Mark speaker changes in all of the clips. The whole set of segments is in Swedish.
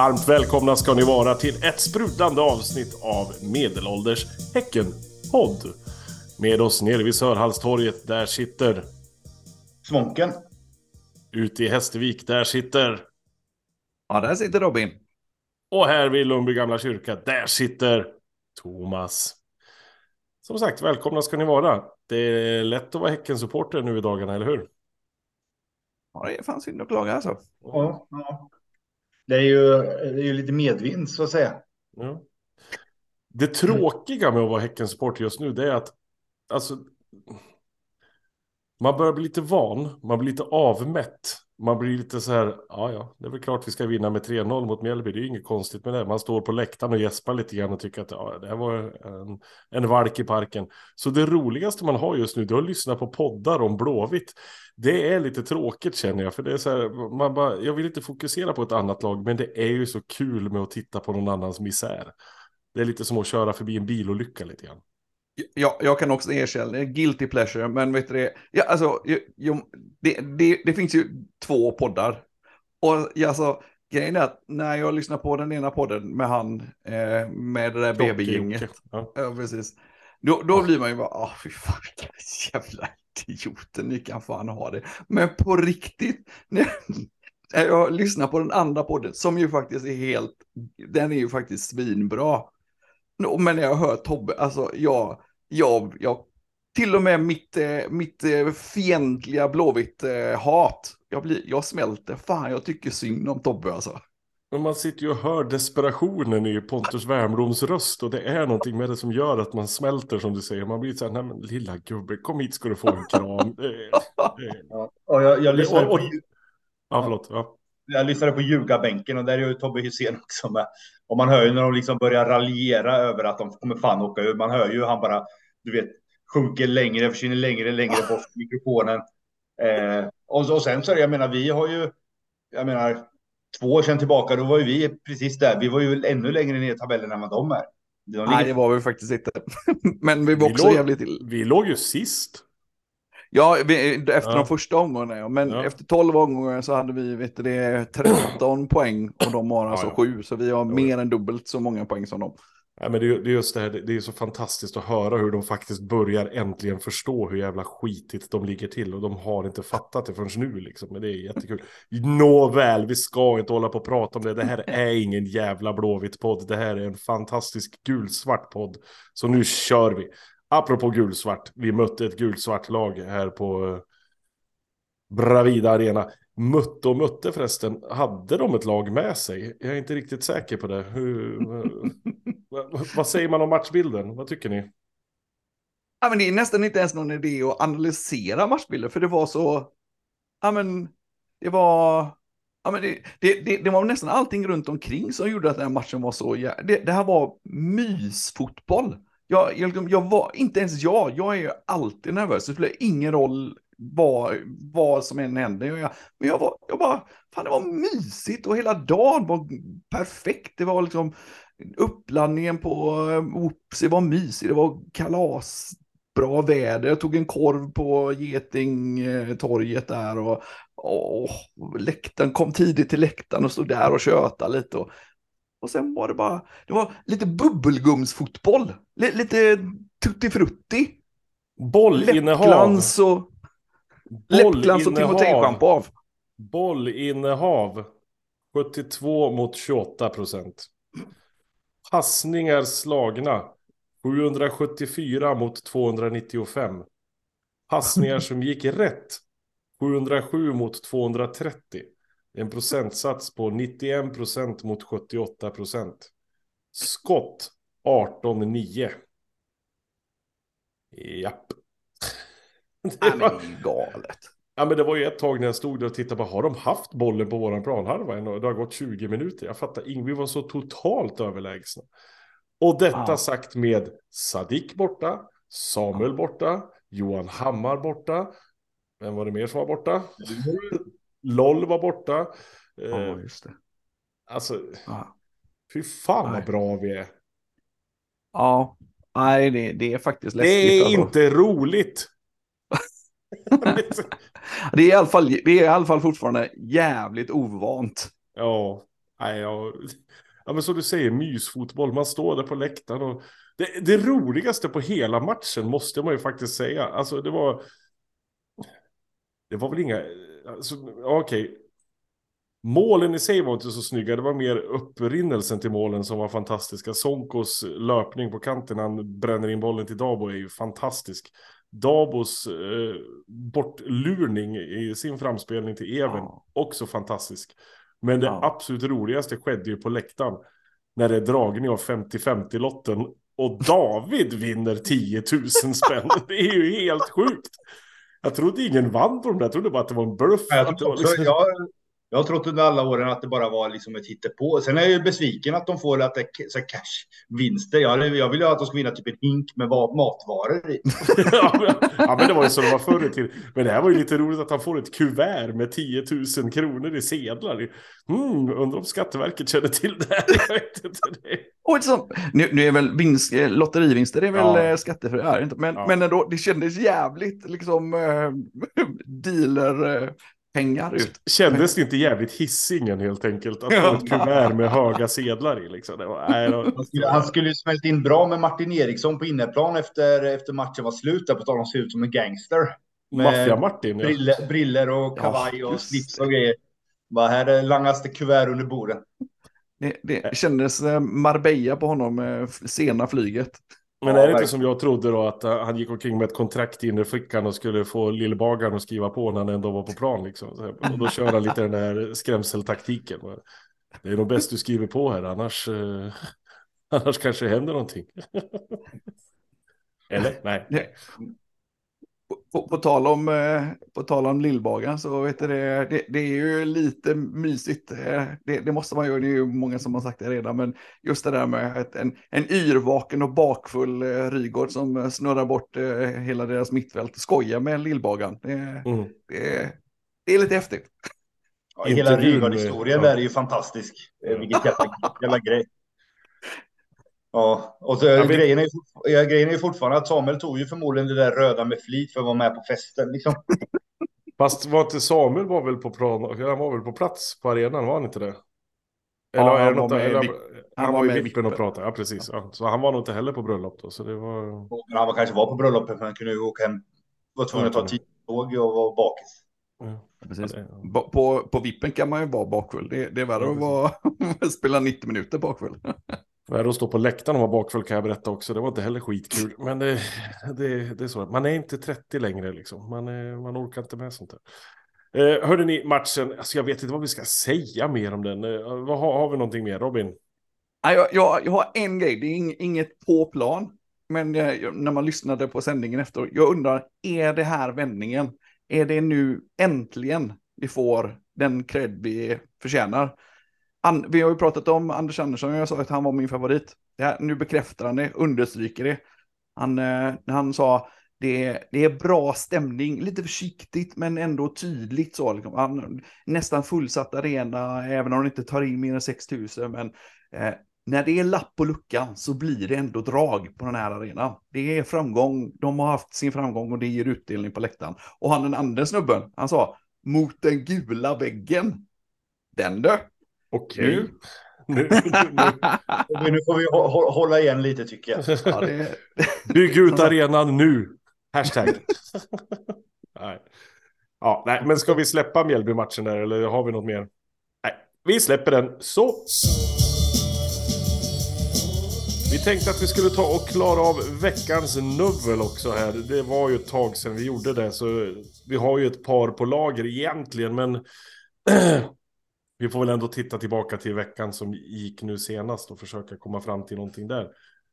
Speaker 1: Varmt välkomna ska ni vara till ett sprudlande avsnitt av Medelålders Häcken-podd. Med oss nere vid Sörhallstorget, där sitter...
Speaker 2: Svånken.
Speaker 1: Ute i Hästervik, där sitter...
Speaker 3: Ja, där sitter Robin.
Speaker 1: Och här vid Lundby gamla kyrka, där sitter Thomas. Som sagt, välkomna ska ni vara. Det är lätt att vara Häcken-supporter nu i dagarna, eller hur?
Speaker 3: Ja, det är fan synd att klaga alltså.
Speaker 2: Ja, ja. Det är ju, det är ju lite medvind så att säga.
Speaker 1: Ja. Det tråkiga med att vara häckens support just nu, det är att alltså, man börjar bli lite van, man blir lite avmätt. Man blir lite så här, ja ja, det är väl klart vi ska vinna med 3-0 mot Mjällby, det är ju inget konstigt med det. Man står på läktaren och gäspar lite grann och tycker att ja, det här var en, en valk i parken. Så det roligaste man har just nu, det är att lyssna på poddar om Blåvitt. Det är lite tråkigt känner jag, för det är så här, man bara, jag vill inte fokusera på ett annat lag, men det är ju så kul med att titta på någon annans misär. Det är lite som att köra förbi en bilolycka lite grann.
Speaker 3: Ja, jag kan också erkänna, det guilty pleasure, men vet du det, ja, alltså, jag, jag, det, det, det finns ju två poddar. Och ja, alltså, grejen är att när jag lyssnar på den ena podden med han, eh, med det där BB-gänget,
Speaker 1: Ja.
Speaker 3: ja, precis, då, då blir man ju bara, ah, fy fan, jävla idioter, ni kan fan ha det. Men på riktigt, när jag lyssnar på den andra podden, som ju faktiskt är helt, den är ju faktiskt svinbra. Men när jag hör Tobbe, alltså jag, jag, jag till och med mitt, eh, mitt eh, fientliga blåvitt eh, hat, jag, blir, jag smälter, fan jag tycker synd om Tobbe alltså.
Speaker 1: Men man sitter ju och hör desperationen i Pontus Wernbloms röst och det är någonting med det som gör att man smälter som du säger. Man blir så här, nej men lilla gubbe, kom hit ska du få en kram.
Speaker 2: Ja. Och jag, jag, lyssnade
Speaker 1: Och-
Speaker 2: på,
Speaker 1: Ja, förlåt. Ja.
Speaker 2: jag lyssnade på ljugarbänken och där är ju Tobbe Hysén också med. Och man hör ju när de liksom börjar raljera över att de kommer fan åka ur. Man hör ju han bara, du vet, sjunker längre, försvinner längre, längre bort från mikrofonen. Eh, och, och sen så är det, jag menar, vi har ju, jag menar, två år sedan tillbaka, då var ju vi precis där. Vi var ju ännu längre ner i tabellen än vad de är. De
Speaker 3: Nej,
Speaker 2: ligger
Speaker 3: det var vi faktiskt inte. Men vi var
Speaker 1: Vi
Speaker 3: också
Speaker 1: låg-
Speaker 3: jävligt till.
Speaker 1: Vi låg ju sist.
Speaker 3: Ja, vi, efter
Speaker 1: Ja.
Speaker 3: de första omgångarna, ja. men
Speaker 1: Ja.
Speaker 3: efter 12 omgångar så hade vi vet du, det, 13 poäng och de har alltså
Speaker 1: Ja,
Speaker 3: 7, så vi har
Speaker 1: Ja.
Speaker 3: mer än dubbelt så många poäng som dem.
Speaker 1: Ja, men det, är- just det här, det är så fantastiskt att höra hur de faktiskt börjar äntligen förstå hur jävla skitigt de ligger till. Och de har inte fattat det förrän nu liksom. Men det är jättekul. Nåväl, vi ska inte hålla på och prata om det. Det här är ingen jävla blåvitt podd. Det här är en fantastisk gulsvart podd. Så nu kör vi. Apropå gulsvart, vi mötte ett gulsvart lag här på eh, Bravida Arena. Mötte och mötte förresten, hade de ett lag med sig? Jag är inte riktigt säker på det. Hur, vad, säger man om matchbilden? Vad tycker ni?
Speaker 3: Ja, men det är nästan inte ens någon idé att analysera matchbilder, för det var så... Ja, men det var... Ja, men det, det, det, det var nästan allting runt omkring som gjorde att den här matchen var så... Det, det här var mysfotboll. Jag, jag, jag var, inte ens jag, jag är ju alltid nervös. Det spelar ingen roll vad, vad som än händer. Jag, men jag var, jag bara, fan det var mysigt och hela dagen var perfekt. Det var liksom uppladdningen på eh, Oops, det var mysigt, det var kalas, bra väder. Jag tog en korv på Getingtorget där och, och läktaren kom tidigt till läktaren och stod där och tjötade lite. Och, och sen var det bara, det var lite bubbelgumsfotboll, lite tuttifrutti,
Speaker 1: Bollinnehav.
Speaker 3: läppglans och läppglans och Timotejschampo av.
Speaker 1: Bollinnehav. 72 mot 28 procent. Passningar slagna. 774 mot 295. Passningar som gick rätt. 707 mot 230. En procentsats på 91 procent mot 78 procent. Skott 18-9. Japp. Det
Speaker 3: Nej, men
Speaker 1: var-
Speaker 3: det är galet.
Speaker 1: Ja men det var ju ett tag när jag stod där och tittade på, har de haft bollen på våran planhalva Det har gått 20 minuter. Jag fattar inget, vi var så totalt överlägsna. Och detta
Speaker 3: Ja.
Speaker 1: sagt med Sadik borta, Samuel borta, Johan Hammar borta. Vem var det mer som var borta? LOL var borta. Eh,
Speaker 3: Ja, just det.
Speaker 1: alltså,
Speaker 3: Ja.
Speaker 1: fy fan vad bra vi är.
Speaker 3: Ja, nej, det, det är faktiskt
Speaker 1: Det
Speaker 3: läskigt.
Speaker 1: är
Speaker 3: alltså.
Speaker 1: inte roligt.
Speaker 3: Det är, i alla fall, det är i alla fall fortfarande jävligt ovant.
Speaker 1: ja, nej, ja. ja, men som du säger, mysfotboll. Man står där på läktaren och det, det roligaste på hela matchen måste man ju faktiskt säga. Alltså det var... Det var väl inga... Alltså, okej. Okay. Målen i sig var inte så snygga, det var mer upprinnelsen till målen som var fantastiska. Sonkos löpning på kanten, han bränner in bollen till Dabo är ju fantastisk. Dabos eh, bortlurning i sin framspelning till Even, ja. också fantastisk. Men det ja. absolut roligaste skedde ju på läktaren. När det är dragning av 50-50-lotten och David vinner 10 000 spänn. Det är ju helt sjukt. Jag trodde ingen vann på de där, jag trodde bara att det var en bluff.
Speaker 2: Jag, liksom... jag, jag har trott under alla åren att det bara var liksom ett hittepå. Sen är jag ju besviken att de får att det så cash-vinster. Jag, jag vill ju att de ska vinna typ en hink med matvaror i.
Speaker 1: ja, men det var ju så det var förr tiden. Men det här var ju lite roligt att han får ett kuvert med 10 000 kronor i sedlar. Mm, undrar om Skatteverket känner till det här. Jag vet inte det.
Speaker 3: Och liksom, nu, nu är väl vinst, eh, lotterivinster är väl ja. Eh, skattefria, men, ja. men ändå, det kändes jävligt liksom äh, dealer. Pengar ut.
Speaker 1: Kändes det inte jävligt hissingen helt enkelt? Att få ett kuvert med höga sedlar i liksom. Det var, nej,
Speaker 2: då... han, skulle, han skulle ju smält in bra med Martin Eriksson på inneplan efter, efter matchen var slut. Där på tal om se ut som en gangster.
Speaker 1: Maffia-Martin.
Speaker 2: Ja. Briller, briller och kavaj ja, och slips och grejer. Bara här langas det kuvert under borden.
Speaker 3: Det, det kändes eh, Marbella på honom, sena flyget.
Speaker 1: Men är det inte som jag trodde då att han gick omkring med ett kontrakt in i fickan och skulle få lillbagaren att skriva på när han ändå var på plan liksom. Och då kör han lite den där skrämseltaktiken. Det är nog bäst du skriver på här, annars, eh, annars kanske det händer någonting. Eller? Nej. nej
Speaker 3: på, på, tal om, eh, på tal om Lillbagan så vet du det, det, det är ju lite mysigt. Eh, det, det, måste man ju, det är ju många som har sagt det redan, men just det där med ett, en, en yrvaken och bakfull eh, Rygård som snurrar bort hela deras mittfält, skojar med Lillbagan. Det, mm. det, det är lite häftigt.
Speaker 2: Ja, hela Rygård-historien ja. där är ju fantastisk. Jävla, jävla grej. Ja, och så ja, grejen, är, ja, grejen är fortfarande att Samuel tog ju förmodligen det där röda med flit för att vara med på festen. Liksom.
Speaker 1: Fast var inte Samuel var väl på plan, han var väl på plats på arenan, var han inte det? Eller ja, han, något, var eller, han, han var i vippen och pratade, ja precis. Ja. Så han var nog inte heller på bröllop då. Så det var...
Speaker 2: Han var kanske var på bröllopet men han kunde ju åka hem. Var tvungen att ta tid och vara bakis.
Speaker 3: Ja, precis. På, på vippen kan man ju vara bakfull. Det, det är värre att vara, spela 90 minuter bakfull.
Speaker 1: Värre att stå på läktaren och vara bakfull kan jag berätta också. Det var inte heller skitkul. Men det, det, det är så. Man är inte 30 längre liksom. Man, är, man orkar inte med sånt där. Eh, hörde ni matchen? Alltså jag vet inte vad vi ska säga mer om den. Eh, vad, har, har vi någonting mer Robin?
Speaker 3: Jag, jag, jag har en grej. Det är inget på plan. Men jag, när man lyssnade på sändningen efter. Jag undrar, är det här vändningen? Är det nu äntligen vi får den cred vi förtjänar? An, vi har ju pratat om Anders Andersson, jag sa att han var min favorit. Här, nu bekräftar han det, understryker det. Han, eh, han sa det, det är bra stämning, lite försiktigt men ändå tydligt så. Liksom. Han, nästan fullsatt arena, även om de inte tar in mer än 6 000. Men eh, när det är lapp på luckan så blir det ändå drag på den här arenan. Det är framgång, de har haft sin framgång och det ger utdelning på läktaren. Och han den andra snubben, han sa mot den gula väggen. Den du,
Speaker 1: Okej. Okay.
Speaker 2: Nu, nu, nu, får vi hålla igen lite tycker jag. Ja, det...
Speaker 1: Bygg ut arenan nu. Hashtag. nej. Ja, nej, men ska vi släppa Mjällby-matchen där eller har vi något mer? Nej, vi släpper den. Så. Vi tänkte att vi skulle ta och klara av veckans nubbel också här. Det var ju ett tag sedan vi gjorde det, så vi har ju ett par på lager egentligen, men vi får väl ändå titta tillbaka till veckan som gick nu senast och försöka komma fram till någonting där.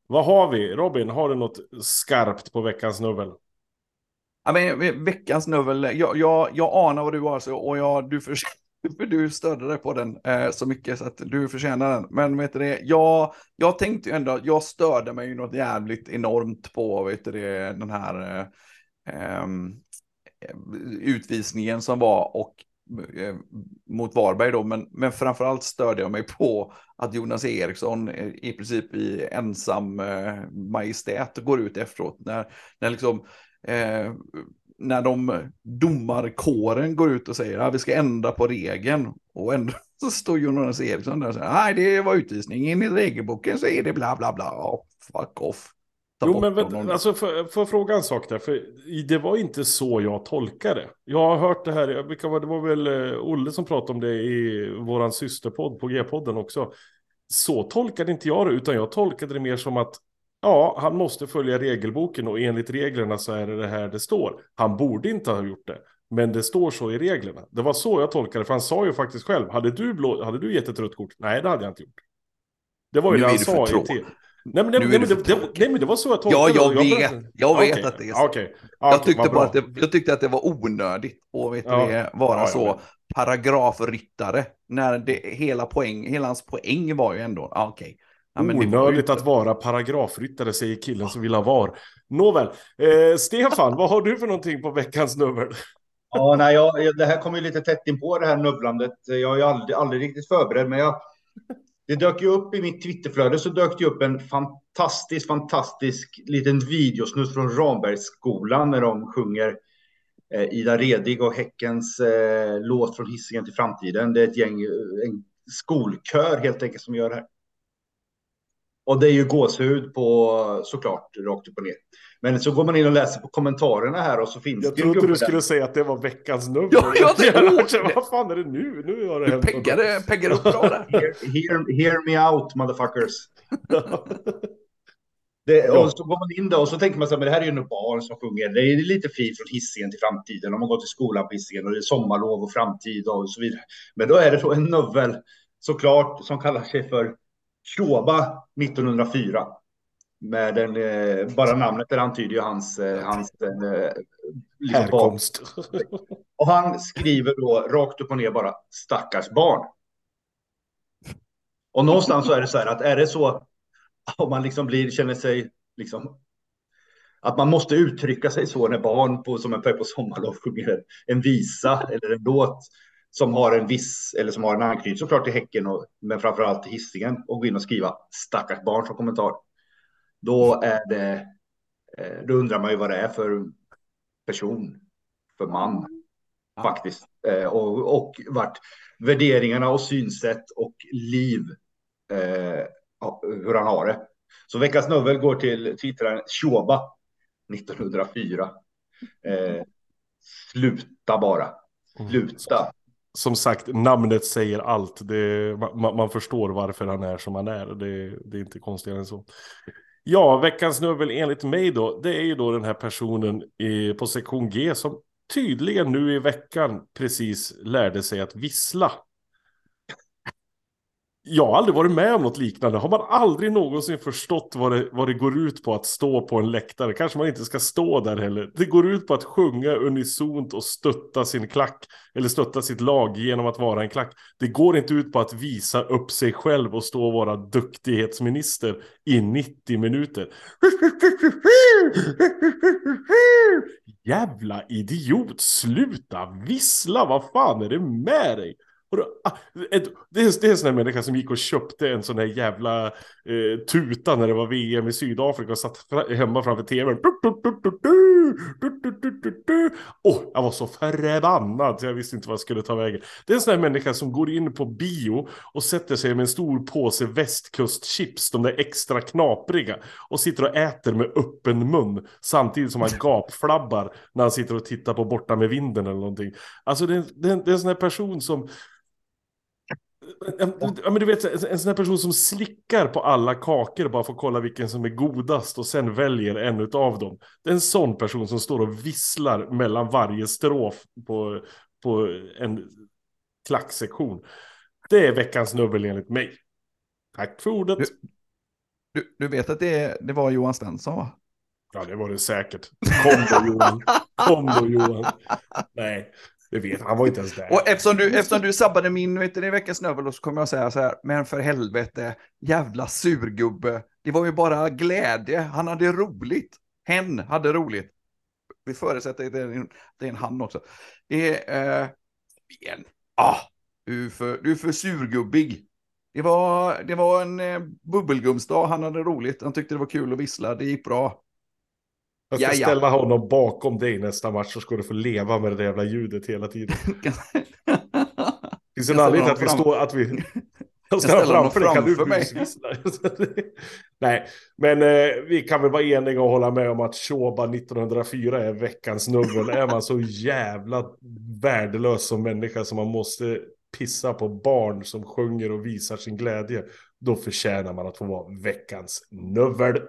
Speaker 1: Vad har vi? Robin, har du något skarpt på veckans nubbel?
Speaker 3: Ja, men, veckans nubbel, jag, jag, jag anar vad du har så, och jag, du, för, för du stödde dig på den eh, så mycket så att du förtjänar den. Men vet du det, jag, jag tänkte ju ändå, jag störde mig ju något jävligt enormt på vet du det, den här eh, eh, utvisningen som var och Eh, mot Varberg då, men, men framförallt störde jag mig på att Jonas Eriksson eh, i princip i ensam eh, majestät går ut efteråt. När, när liksom eh, när de domarkåren går ut och säger att vi ska ändra på regeln. Och ändå så står Jonas Eriksson där och säger nej det var utvisning, in i regelboken så är det bla bla bla. Oh, fuck off.
Speaker 1: Jo men vänta, alltså får får jag fråga en sak där? För det var inte så jag tolkade. Jag har hört det här, vilka var, det var väl eh, Olle som pratade om det i våran systerpodd på G-podden också. Så tolkade inte jag det, utan jag tolkade det mer som att ja, han måste följa regelboken och enligt reglerna så är det det här det står. Han borde inte ha gjort det, men det står så i reglerna. Det var så jag tolkade det, för han sa ju faktiskt själv, hade du, blå, hade du gett ett rött kort? Nej, det hade jag inte gjort. Det var ju
Speaker 3: Nu
Speaker 1: det han sa
Speaker 3: för
Speaker 1: i tv. Nej men, det, nej, men det, det, nej men det var så jag
Speaker 3: Ja,
Speaker 1: tolkade
Speaker 3: jag
Speaker 1: det.
Speaker 3: vet, jag vet
Speaker 1: Okej,
Speaker 3: att det är
Speaker 1: ja,
Speaker 3: så.
Speaker 1: Okej. Ja,
Speaker 3: Jag tyckte bara att det, jag tyckte att det var onödigt att vet
Speaker 1: Ja.
Speaker 3: det, vara
Speaker 1: Ja, jag
Speaker 3: så paragrafryttare. När det, hela, poäng, hela hans poäng var ju ändå, ja, okej. Ja,
Speaker 1: Onödigt att vara paragrafryttare, säger killen som vill ha var. Nåväl, eh, Stefan, vad har du för någonting på veckans nummer?
Speaker 2: Ja, nej, jag, jag- det här kommer ju lite tätt in på det här nubblandet. Jag är ju aldrig, aldrig riktigt förberedd, men jag, det dök ju upp i mitt Twitterflöde så dök det upp en fantastisk, fantastisk liten videosnutt från Rambergsskolan när de sjunger eh, Ida Redig och Häckens eh, låt från Hisingen till framtiden. Det är ett gäng, eh, en skolkör helt enkelt som gör det här. Och det är ju gåshud på såklart rakt upp och ner. Men så går man in och läser på kommentarerna här och så finns
Speaker 1: Jag
Speaker 2: det en
Speaker 1: trodde du
Speaker 2: där.
Speaker 1: skulle säga att det var veckans nummer.
Speaker 3: Ja, jag tänkte-
Speaker 1: Jag tänkte, vad fan är det nu? Nu har det
Speaker 3: Du
Speaker 1: hänt
Speaker 3: peggade, peggade upp bra där.
Speaker 2: Hear, hear, hear me out, motherfuckers. Det, och så går man in då och så tänker man så här, men det här är ju några barn som sjunger. Det är lite fint från Hisingen till framtiden. De har gått i skolan på Hisingen och det är sommarlov och framtid och så vidare. Men då är det då en novell såklart som kallar sig för Shoba 1904. Med den, eh, bara namnet där antyder ju hans, eh, hans eh, liksom
Speaker 1: Härkomst.
Speaker 2: och han skriver då rakt upp och ner bara stackars barn. Och någonstans så är det så här att är det så om man liksom blir, känner sig liksom att man måste uttrycka sig så när barn på, som är på sommarlov sjunger en visa eller en låt som har en viss eller som har en anknytning såklart till Häcken och men framförallt till Hisingen och gå in och skriva stackars barn som kommentar. Då är det, eh, då undrar man ju vad det är för person, för man
Speaker 3: Ja.
Speaker 2: faktiskt. Eh, och, och vart värderingarna och synsätt och liv, eh, hur han har det. Så veckans novell går till twittraren Shoba 1904. Eh, sluta bara, sluta.
Speaker 1: Som sagt, namnet säger allt. Det, man, man förstår varför han är som han är. Det, det är inte konstigare än så. Ja, veckans nubbel enligt mig då, det är ju då den här personen i, på sektion G som tydligen nu i veckan precis lärde sig att vissla. Jag har aldrig varit med om något liknande. Har man aldrig någonsin förstått vad det, vad det går ut på att stå på en läktare? Kanske man inte ska stå där heller. Det går ut på att sjunga unisont och stötta sin klack. Eller stötta sitt lag genom att vara en klack. Det går inte ut på att visa upp sig själv och stå och vara duktighetsminister i 90 minuter. Jävla idiot, sluta vissla, vad fan är det med dig? Och då, ah, ett- Det är, det är en sån här människa som gick och köpte en sån här jävla eh, tuta när det var VM i Sydafrika och satt fra, hemma framför tvn. Åh, jag var så förbannad så jag visste inte vad jag skulle ta vägen. Det är en sån här människa som går in på bio och sätter sig med en stor påse västkustchips, de där extra knapriga, och sitter och äter med öppen mun samtidigt som han gapflabbar när han sitter och tittar på Borta med vinden eller någonting. Alltså det det det är en sån här person som Ja, men du vet, en sån här person som slickar på alla kakor bara för att kolla vilken som är godast och sen väljer en utav dem. Det är en sån person som står och visslar mellan varje strof på, på en klacksektion. Det är veckans nubbel enligt mig. Tack för ordet.
Speaker 3: Du- Du, du vet att det, det var Johan Svensson va?
Speaker 1: Ja, det var det säkert. Kom då Johan. Kom då Johan. Nej, det vet han. Han var inte ens där.
Speaker 3: Och eftersom du, eftersom du sabbade min vet du, i veckans snövel så kommer jag säga så här, men för helvete, jävla surgubbe. Det var ju bara glädje, han hade roligt. Hen hade roligt. Vi förutsätter att det är en, det är en han också. Det är, eh, igen, ah, du är för, du är för surgubbig. Det var, det var en eh, bubbelgumsdag, han hade roligt, han tyckte det var kul att vissla, det gick bra.
Speaker 1: Jag ska
Speaker 3: Ja, ja.
Speaker 1: ställa honom bakom dig nästa match så ska du få leva med det där jävla ljudet hela tiden. Finns det en anledning att vi står att vi... Jag
Speaker 3: ställer
Speaker 1: ställer
Speaker 3: honom
Speaker 1: framför dig, kan du
Speaker 3: framför mig.
Speaker 1: Nej, men eh, vi kan väl vara eniga och hålla med om att Shoba 1904 är veckans nubbel. är man så jävla värdelös som människa som man måste pissa på barn som sjunger och visar sin glädje, då förtjänar man att få vara veckans nubbel.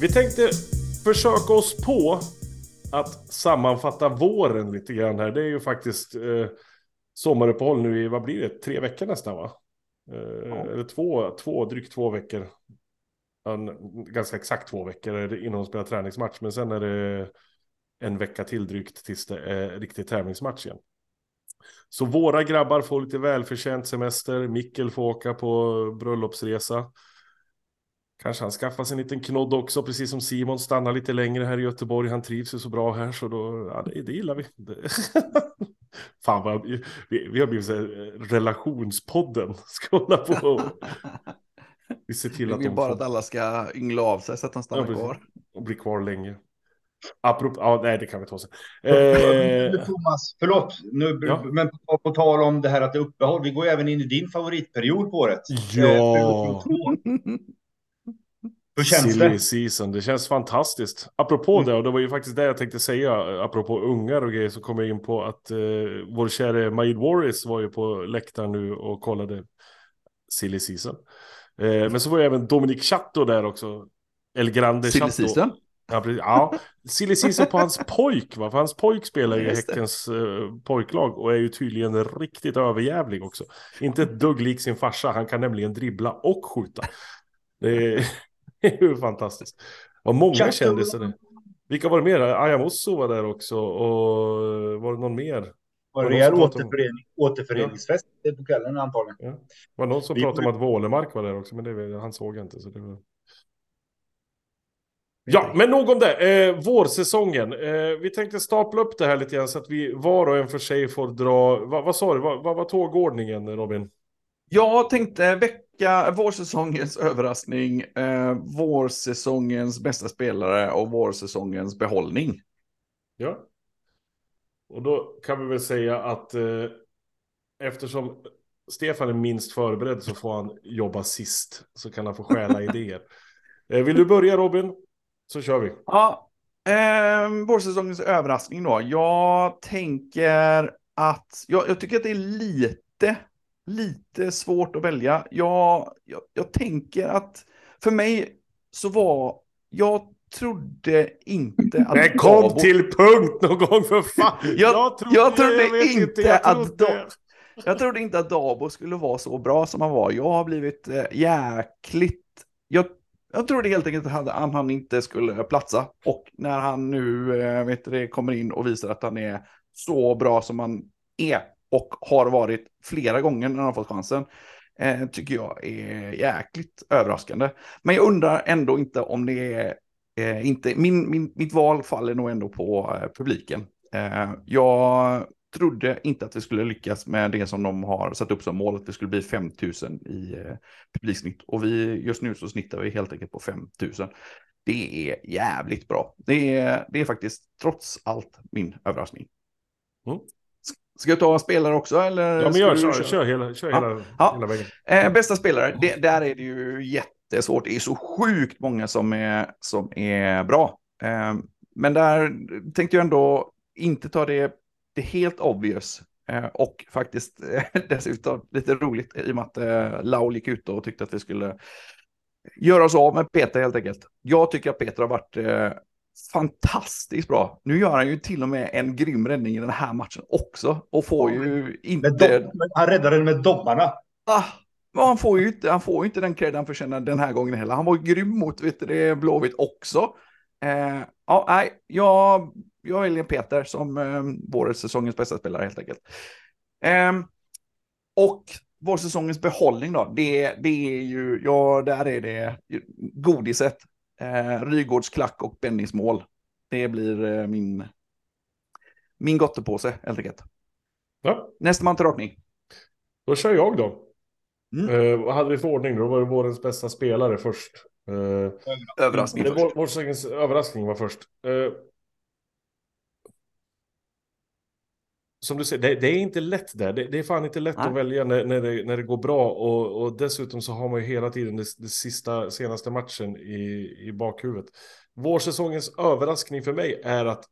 Speaker 1: Vi tänkte försöka oss på att sammanfatta våren lite grann här. Det är ju faktiskt eh, sommaruppehåll nu i, vad blir det, tre veckor nästan va? Eh, Eller två, två, drygt två veckor. En, ganska exakt två veckor är det innan de spelar träningsmatch. Men sen är det en vecka till drygt tills det är riktig tävlingsmatch igen. Så våra grabbar får lite välförtjänt semester. Mikkel får åka på bröllopsresa. Kanske han skaffar sig en liten knodd också, precis som Simon stannar lite längre här i Göteborg. Han trivs ju så bra här, så då, ja, det, det gillar vi. Fan vad, vi, vi har blivit så eh, relationspodden. Ska hålla på Vi ser till
Speaker 3: Vi
Speaker 1: att
Speaker 3: vill
Speaker 1: de
Speaker 3: bara
Speaker 1: får,
Speaker 3: att alla ska yngla av sig så att de
Speaker 1: Ja,
Speaker 3: stannar
Speaker 1: precis.
Speaker 3: kvar.
Speaker 1: och blir kvar länge. Apropå, ja, nej det kan vi ta sen.
Speaker 2: Men
Speaker 1: Eh,
Speaker 2: Thomas, förlåt, nu,
Speaker 1: Ja.
Speaker 2: men på, på tal om det här att det är uppehåll, vi går även in i din favoritperiod på året.
Speaker 1: Ja.
Speaker 2: Eh. Hur känns
Speaker 1: Silly
Speaker 2: det?
Speaker 1: season, det känns fantastiskt. Apropå
Speaker 2: Mm.
Speaker 1: det, och det var ju faktiskt det jag tänkte säga, apropå ungar och grejer, så kom jag in på att eh, vår käre Maid Warris var ju på läktaren nu och kollade Silly season. Eh, men så var ju även Dominic Chatto där också. El Grande
Speaker 3: Silly
Speaker 1: Chatto.
Speaker 3: season.
Speaker 1: Ja, precis. ja, silly season på hans pojk, va? För hans pojk spelar ju i. Häckens eh, pojklag och är ju tydligen riktigt överjävlig också. Inte ett dugg lik sin farsa, han kan nämligen dribbla och skjuta. Det är, det är ju fantastiskt. Vad många
Speaker 2: Chato-
Speaker 1: kändisar det. Vilka var det mer? Ayamosso var där också och var det någon mer?
Speaker 2: Var
Speaker 1: Var
Speaker 2: det rejäl återförening, återföreningsfest på kvällen antagligen.
Speaker 1: Ja. Var det någon som
Speaker 2: Vi-
Speaker 1: pratade om att Wålemark var där också, men det, var- han såg jag inte. Så det var... Ja, men nog om det. Eh, vårsäsongen. Eh, vi tänkte stapla upp det här lite grann så att vi var och en för sig får dra... Va, vad sa du? Vad vad var tågordningen, Robin?
Speaker 3: Jag tänkte väcka vårsäsongens överraskning, eh, vårsäsongens bästa spelare och vårsäsongens behållning.
Speaker 1: Ja. Och då kan vi väl säga att eh, eftersom Stefan är minst förberedd så får han jobba sist. Så kan han få stjäla idéer. Eh, vill du börja Robin? Så kör vi.
Speaker 3: Ja, eh, vårsäsongens överraskning då. Jag tänker att, jag, jag tycker att det är lite, lite svårt att välja. Jag, jag, jag tänker att för mig så var, jag trodde inte att
Speaker 1: Men kom
Speaker 3: Dabo-
Speaker 1: till punkt någon gång för fan!
Speaker 3: Jag- jag trodde inte att
Speaker 1: trodde-
Speaker 3: Jag trodde inte att Dabo skulle vara så bra som han var. Jag har blivit eh, jäkligt... Jag, jag trodde helt enkelt att han, han, inte skulle platsa. Och när han nu eh, vet du, det, kommer in och visar att han är så bra som han är och har varit flera gånger när han har fått chansen. Eh, tycker jag är jäkligt överraskande. Men jag undrar ändå inte om det är... Eh, inte, min, min, mitt val faller nog ändå på eh, publiken. Eh, jag trodde inte att vi skulle lyckas med det som de har satt upp som mål, att det skulle bli 5 000 i eh, publiksnitt. Och vi, just nu så snittar vi helt enkelt på 5 000. Det är jävligt bra. Det är, det är faktiskt trots allt min överraskning.
Speaker 1: Mm.
Speaker 3: Ska jag ta spelare också? Eller
Speaker 1: Ja men
Speaker 3: du
Speaker 1: kör, kör hela, kör
Speaker 3: Ja.
Speaker 1: hela,
Speaker 3: Ja.
Speaker 1: hela vägen.
Speaker 3: Eh, bästa spelare, det, där är det ju jättesvårt. Det är så sjukt många som är, som är bra. Eh, men där tänkte jag ändå inte ta det, det helt obvious. Eh, och faktiskt eh, dessutom lite roligt i och med att eh, Lau gick ut och tyckte att vi skulle göra oss av med Peter helt enkelt. Jag tycker att Peter har varit eh, fantastiskt bra. Nu gör han ju till och med en grym räddning i den här matchen också. Och får ju inte...
Speaker 2: han räddade den med dobbarna.
Speaker 3: Ah, men han får ju inte, han får inte den cred han förtjänar den här gången heller. Han var grym mot vet du, det, Blåvitt också. Eh, ja, nej, jag, jag väljer Peter som eh, vår säsongens bästa spelare helt enkelt. Eh, och vår säsongens behållning då, det, det är ju, ja, där är det godiset. Eh, Rygårds klack och Bennys mål. Det blir eh, min, min gottepåse helt enkelt.
Speaker 1: Ja,
Speaker 3: Nästa man till rakning.
Speaker 1: då kör jag då.
Speaker 3: Mm.
Speaker 1: Eh, vad hade vi för ordning då? Då var det vårens bästa spelare först. Uh,
Speaker 3: överraskning.
Speaker 1: Vår, vårsäsongens överraskning var först. Uh, som du säger, det, det, är inte lätt där. Det, det är fan inte lätt Nej. att välja när, när, det, när det går bra. Och, och dessutom så har man ju hela tiden det, det sista, senaste matchen i, i bakhuvudet. Vårsäsongens överraskning för mig är att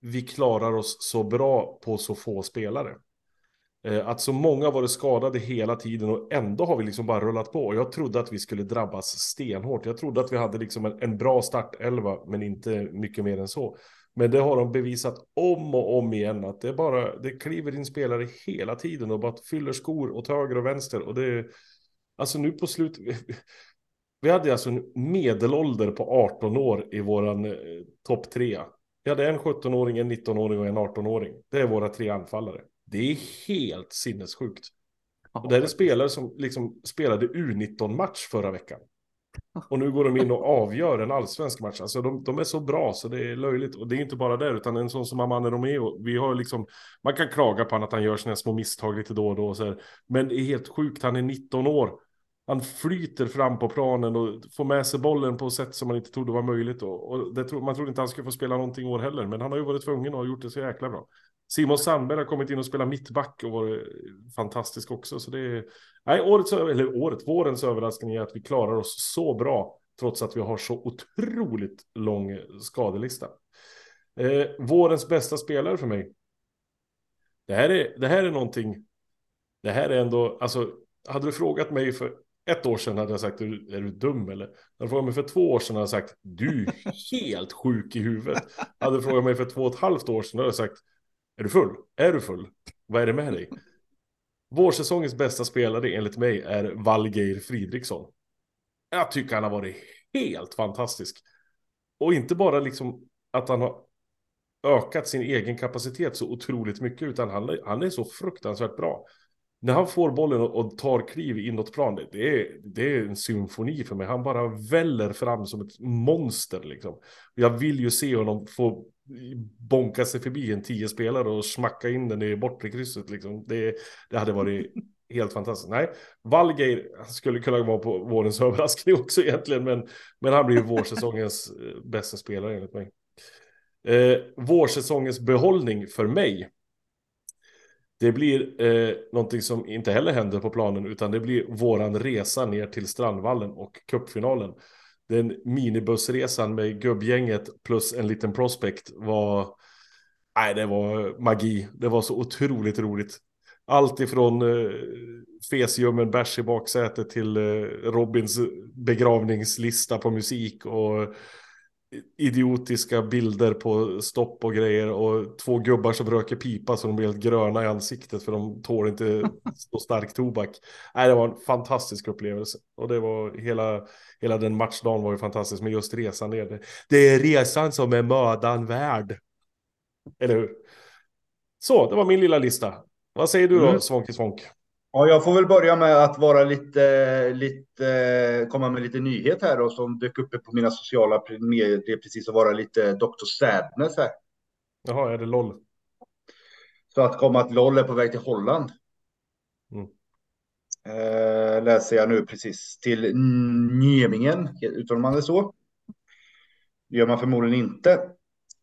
Speaker 1: vi klarar oss så bra på så få spelare. Eh, att så många varit skadade hela tiden och ändå har vi liksom bara rullat på. Jag trodde att vi skulle drabbas stenhårt. Jag trodde att vi hade liksom en, en bra startelva, men inte mycket mer än så. Men det har de bevisat om och om igen att det är bara, det kliver in spelare hela tiden och bara fyller skor åt höger och vänster. Och det, alltså nu på slut, vi hade alltså en medelålder på 18 år i våran eh, topp tre. Vi hade en 17-åring, en 19-åring och en 18-åring. Det är våra tre anfallare. Det är helt sinnessjukt. Och det är spelare som liksom spelade U19-match förra veckan. Och nu går de in och avgör en allsvensk match. Alltså de, de, är så bra så det är löjligt. Och det är inte bara där, utan en sån som Amanda Romeo. Vi har liksom, man kan klaga på honom att han gör sina små misstag lite då och då. Och så här. Men det är helt sjukt, han är 19 år. Han flyter fram på planen och får med sig bollen på ett sätt som man inte trodde var möjligt. då och det, man trodde inte han skulle få spela någonting år heller, men han har ju varit tvungen och har gjort det så jäkla bra. Simon Sandberg har kommit in och spelat mittback och varit fantastisk också. Så det är, nej, årets, eller året, vårens överraskning är att vi klarar oss så bra trots att vi har så otroligt lång skadelista. Eh, vårens bästa spelare för mig. Det här är, det här är någonting. Det här är ändå, alltså, hade du frågat mig för ett år sedan hade jag sagt, är du, dum eller? Hade du frågat mig för två år sedan hade jag sagt, du är helt sjuk i huvudet. Hade du frågat mig för två och ett halvt år sedan hade jag sagt, är du full? Är du full? Vad är det med dig? Vårsäsongens bästa spelare enligt mig är Valgeir Fridriksson. Jag tycker han har varit helt fantastisk. Och inte bara liksom att han har ökat sin egen kapacitet så otroligt mycket, utan han, han är så fruktansvärt bra när han får bollen och, tar kliv inåtplan, det är, det är en symfoni för mig. Han bara väller fram som ett monster liksom. Jag vill ju se honom få bonka sig förbi en tio spelare och smacka in den i bortre krysset liksom. Det, det hade varit helt fantastiskt. Nej, Valgeir skulle kunna vara på vårens överraskning också egentligen, men, men han blir ju vårsäsongens eh, bästa spelare enligt mig. Eh, vårsäsongens behållning för mig det blir eh, någonting som inte heller händer på planen, utan det blir våran resa ner till Strandvallen och cupfinalen. Den minibussresan med gubbgänget plus en liten prospect var, nej det var magi. Det var så otroligt roligt. Allt ifrån eh, fesljummen bärs i baksätet till eh, Robins begravningslista på musik och idiotiska bilder på stopp och grejer och två gubbar som röker pipa så de blir helt gröna i ansiktet för de tål inte så stark tobak. Nej, det var en fantastisk upplevelse och det var hela, hela den matchdagen var ju fantastisk med just resan ner. Det är resan som är mödan värd. Eller hur? Så, det var min lilla lista. Vad säger du då, mm. Svånke Svånk?
Speaker 2: Ja, jag får väl börja med att vara lite, lite, komma med lite nyhet här och som dök upp på mina sociala medier precis och vara lite Dr. Sadness här.
Speaker 1: Jaha, är det LOL?
Speaker 2: Så att komma att LOL är på väg till Holland. Mm. Eh, läser jag nu precis till Njemingen, uttalar man det så? Det gör man förmodligen inte.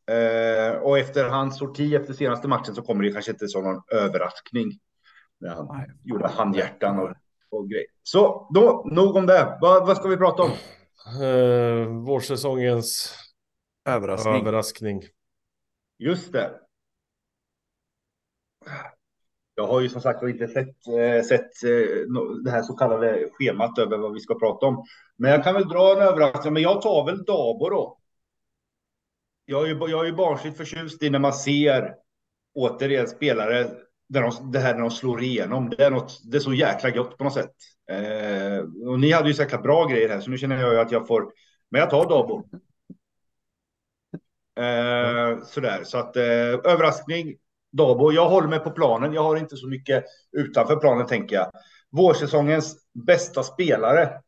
Speaker 2: Eh, och efter hans sorti efter senaste matchen så kommer det kanske inte som någon överraskning. När han Nej. gjorde handhjärtan och, och grejer. Så då, nog om det. Vad, vad ska vi prata om?
Speaker 1: Uh, vårsäsongens
Speaker 3: överraskning.
Speaker 1: överraskning.
Speaker 2: Just det. Jag har ju som sagt inte sett, äh, sett äh, det här så kallade schemat över vad vi ska prata om. Men jag kan väl dra en överraskning. Men jag tar väl Dabo då. Jag är ju, jag är ju barnsligt förtjust i när man ser återigen spelare där de, det här när de slår igenom. Det är, något, det är så jäkla gott på något sätt. Eh, och ni hade ju så jäkla bra grejer här, så nu känner jag ju att jag får. Men jag tar Dabo. Eh, sådär, så att eh, överraskning. Dabo. Jag håller mig på planen. Jag har inte så mycket utanför planen tänker jag. Vårsäsongens bästa spelare.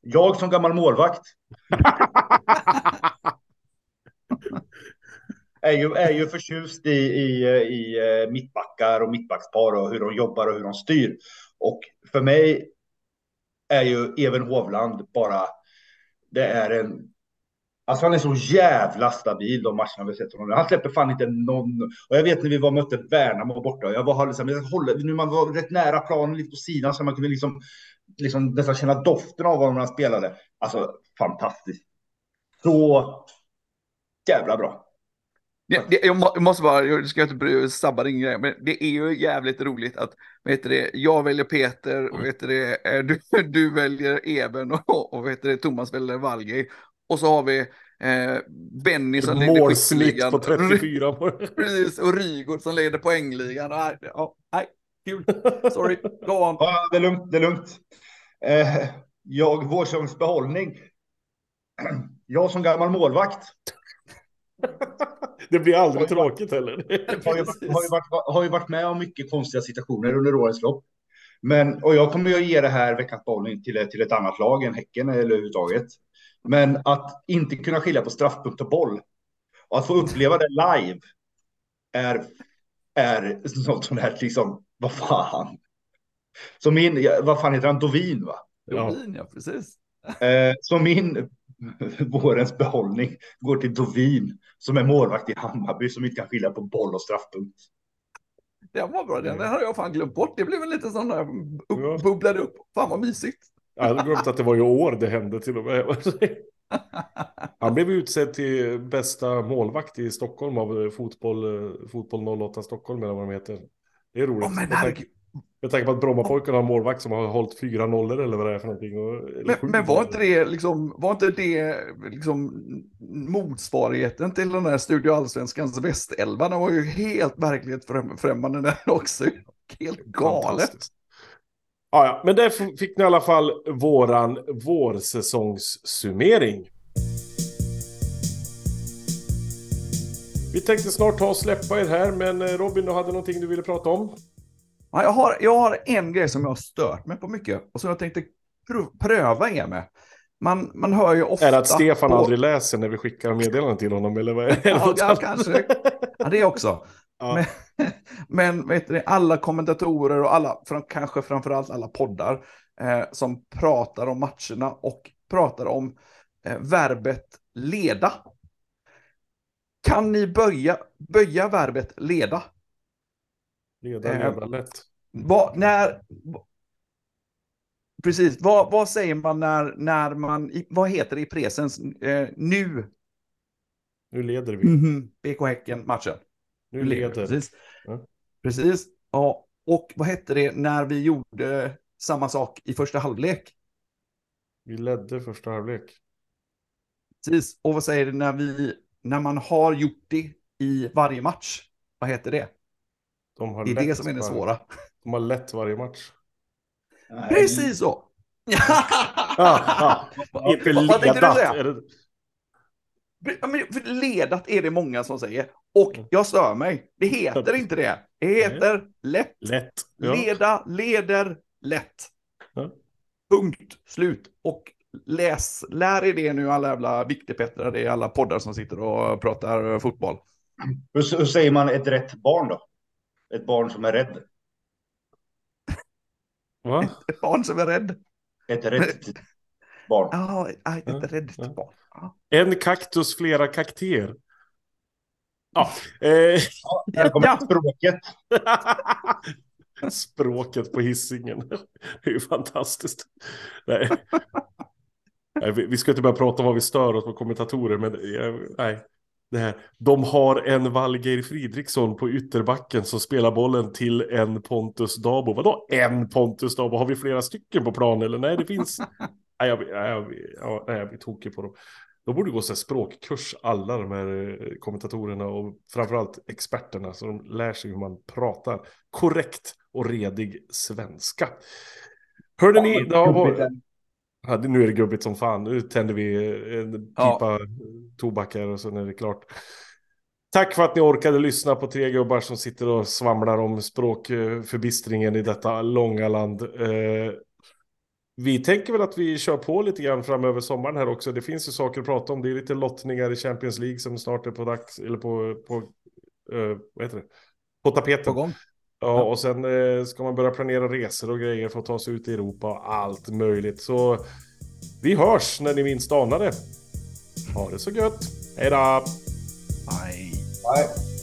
Speaker 2: Jag som gammal målvakt. är ju, är ju förtjust i, i, i eh, mittbackar och mittbackspar och hur de jobbar och hur de styr. Och för mig är ju Even Hovland bara det är en... Alltså han är så jävla stabil de matcherna vi sett honom. Han släpper fan inte någon. Och jag vet när vi var och mötte Värnamo borta. Jag var liksom, jag håller, nu man var rätt nära planen, lite på sidan så man kunde liksom, liksom nästan känna doften av honom när han spelade. Alltså fantastiskt. Så jävla bra.
Speaker 3: Det, det, jag, må, jag måste bara, jag ska inte sabba din grej, men det är ju jävligt roligt att, vet det, jag väljer Peter, vet det, du, du väljer Eben och, och vet det, Thomas väljer Valgej. Och så har vi eh, Benny som leder
Speaker 1: Målsnitt på 34
Speaker 3: Precis, och Rygaard som leder poängligan. Nej, ja, nej, kul. Sorry, go on.
Speaker 2: Ja, det är lugnt, det är lugnt. Eh, jag, Vårsungs behållning. Jag som gammal målvakt
Speaker 1: det blir aldrig har tråkigt heller.
Speaker 2: Har ju, har, ju varit, har ju varit med om mycket konstiga situationer under årens lopp. Men, och jag kommer ju att ge det här veckans bollning till, till ett annat lag än Häcken eller överhuvudtaget. Men att inte kunna skilja på straffpunkt och boll och att få uppleva det live är, är något som är liksom, vad fan. Så min, vad fan heter han, Dovin va?
Speaker 3: Dovin, ja precis.
Speaker 2: Eh, så min vårens behållning går till Dovin som är målvakt i Hammarby som inte kan skilja på boll och straffpunkt.
Speaker 3: Det var bra, den hade jag fan glömt bort. Det blev en liten sån där, upp, bubblade upp. Fan vad mysigt.
Speaker 1: Jag hade glömt att det var i år det hände till och med. Han blev utsedd till bästa målvakt i Stockholm av fotboll, fotboll 08 Stockholm eller vad de heter. Det är roligt. Oh, jag tänker på att Brommapojkarna har målvakt som har hållit fyra nollor eller vad det är för någonting.
Speaker 3: Men, men, var inte det liksom, var inte det liksom motsvarigheten till den där Studio Allsvenskans västelva? Den var ju helt verklighetsfrämmande där också. Helt galet.
Speaker 1: Ja, ja, men där fick ni i alla fall våran vårsäsongssummering. Vi tänkte snart ta och släppa er här, men eh, Robin, du hade någonting du ville prata om?
Speaker 3: Ja, jag, har, jag har en grej som jag har stört mig på mycket och som jag tänkte pröva er med. Man, man hör ju ofta...
Speaker 1: Är det att Stefan på... aldrig läser när vi skickar meddelanden till honom? Eller vad är det?
Speaker 3: Ja, ja kanske. Ja, det också. Ja. Men, men du, alla kommentatorer och alla, kanske framförallt alla poddar eh, som pratar om matcherna och pratar om eh, verbet leda. Kan ni böja, böja verbet leda?
Speaker 1: Leda, leda eh, lätt.
Speaker 3: Vad, när, precis, vad, vad säger man när, när man, vad heter det i presens, eh, nu?
Speaker 1: Nu leder vi.
Speaker 3: Mm -hmm. BK Häcken-matchen.
Speaker 1: Nu, nu leder.
Speaker 3: Precis. Ja. Precis. Ja, och vad hette det när vi gjorde samma sak i första halvlek?
Speaker 1: Vi ledde första halvlek.
Speaker 3: Precis. Och vad säger det när vi, när man har gjort det i varje match? Vad heter det?
Speaker 1: De har
Speaker 3: det är det som är det svåra.
Speaker 1: De har lätt varje match.
Speaker 3: Precis så.
Speaker 1: ja, ja. Inte ledat.
Speaker 3: För ledat är det många som säger. Och mm. jag stör mig. Det heter inte det. Det heter lätt.
Speaker 1: lätt.
Speaker 3: Ja. Leda, leder, lätt. Ja. Punkt, slut. Och läs, lär er det nu alla jävla viktigpettrar, det är alla poddar som sitter och pratar fotboll.
Speaker 2: Hur, hur säger man ett rätt barn då? Ett barn som är rädd.
Speaker 1: Va?
Speaker 3: Ett barn som är rädd.
Speaker 2: Ett rätt barn.
Speaker 3: Ja, ett ja, räddigt ja. barn. Ja.
Speaker 1: En kaktus, flera kaktéer. Ja,
Speaker 2: eh. ja här kommer ja. språket.
Speaker 1: språket på hissingen. Det är ju fantastiskt. Nej. nej vi ska inte börja prata om vad vi stör oss på kommentatorer, men nej det här. De har en Valgeir Fridriksson på ytterbacken som spelar bollen till en Pontus Dabo. Vadå en Pontus Dabo? Har vi flera stycken på plan eller? Nej, det finns. nej, jag, jag, jag, jag blir tokig på dem. De borde gå så språkkurs, alla de här eh, kommentatorerna och framförallt experterna, så de lär sig hur man pratar korrekt och redig svenska. Hörde ni, det har, Ja, nu är det gubbigt som fan. Nu tänder vi en pipa ja. tobak här och sen är det klart. Tack för att ni orkade lyssna på tre gubbar som sitter och svamlar om språkförbistringen i detta långa land. Eh, vi tänker väl att vi kör på lite grann framöver sommaren här också. Det finns ju saker att prata om. Det är lite lottningar i Champions League som snart är på dags eller på, på uh, vad heter det? På tapeten. På gång. Ja, och sen eh, ska man börja planera resor och grejer för att ta sig ut i Europa och allt möjligt. Så vi hörs när ni minst anar det. Ha det så gött. Hej då!
Speaker 3: Bye.
Speaker 2: Bye.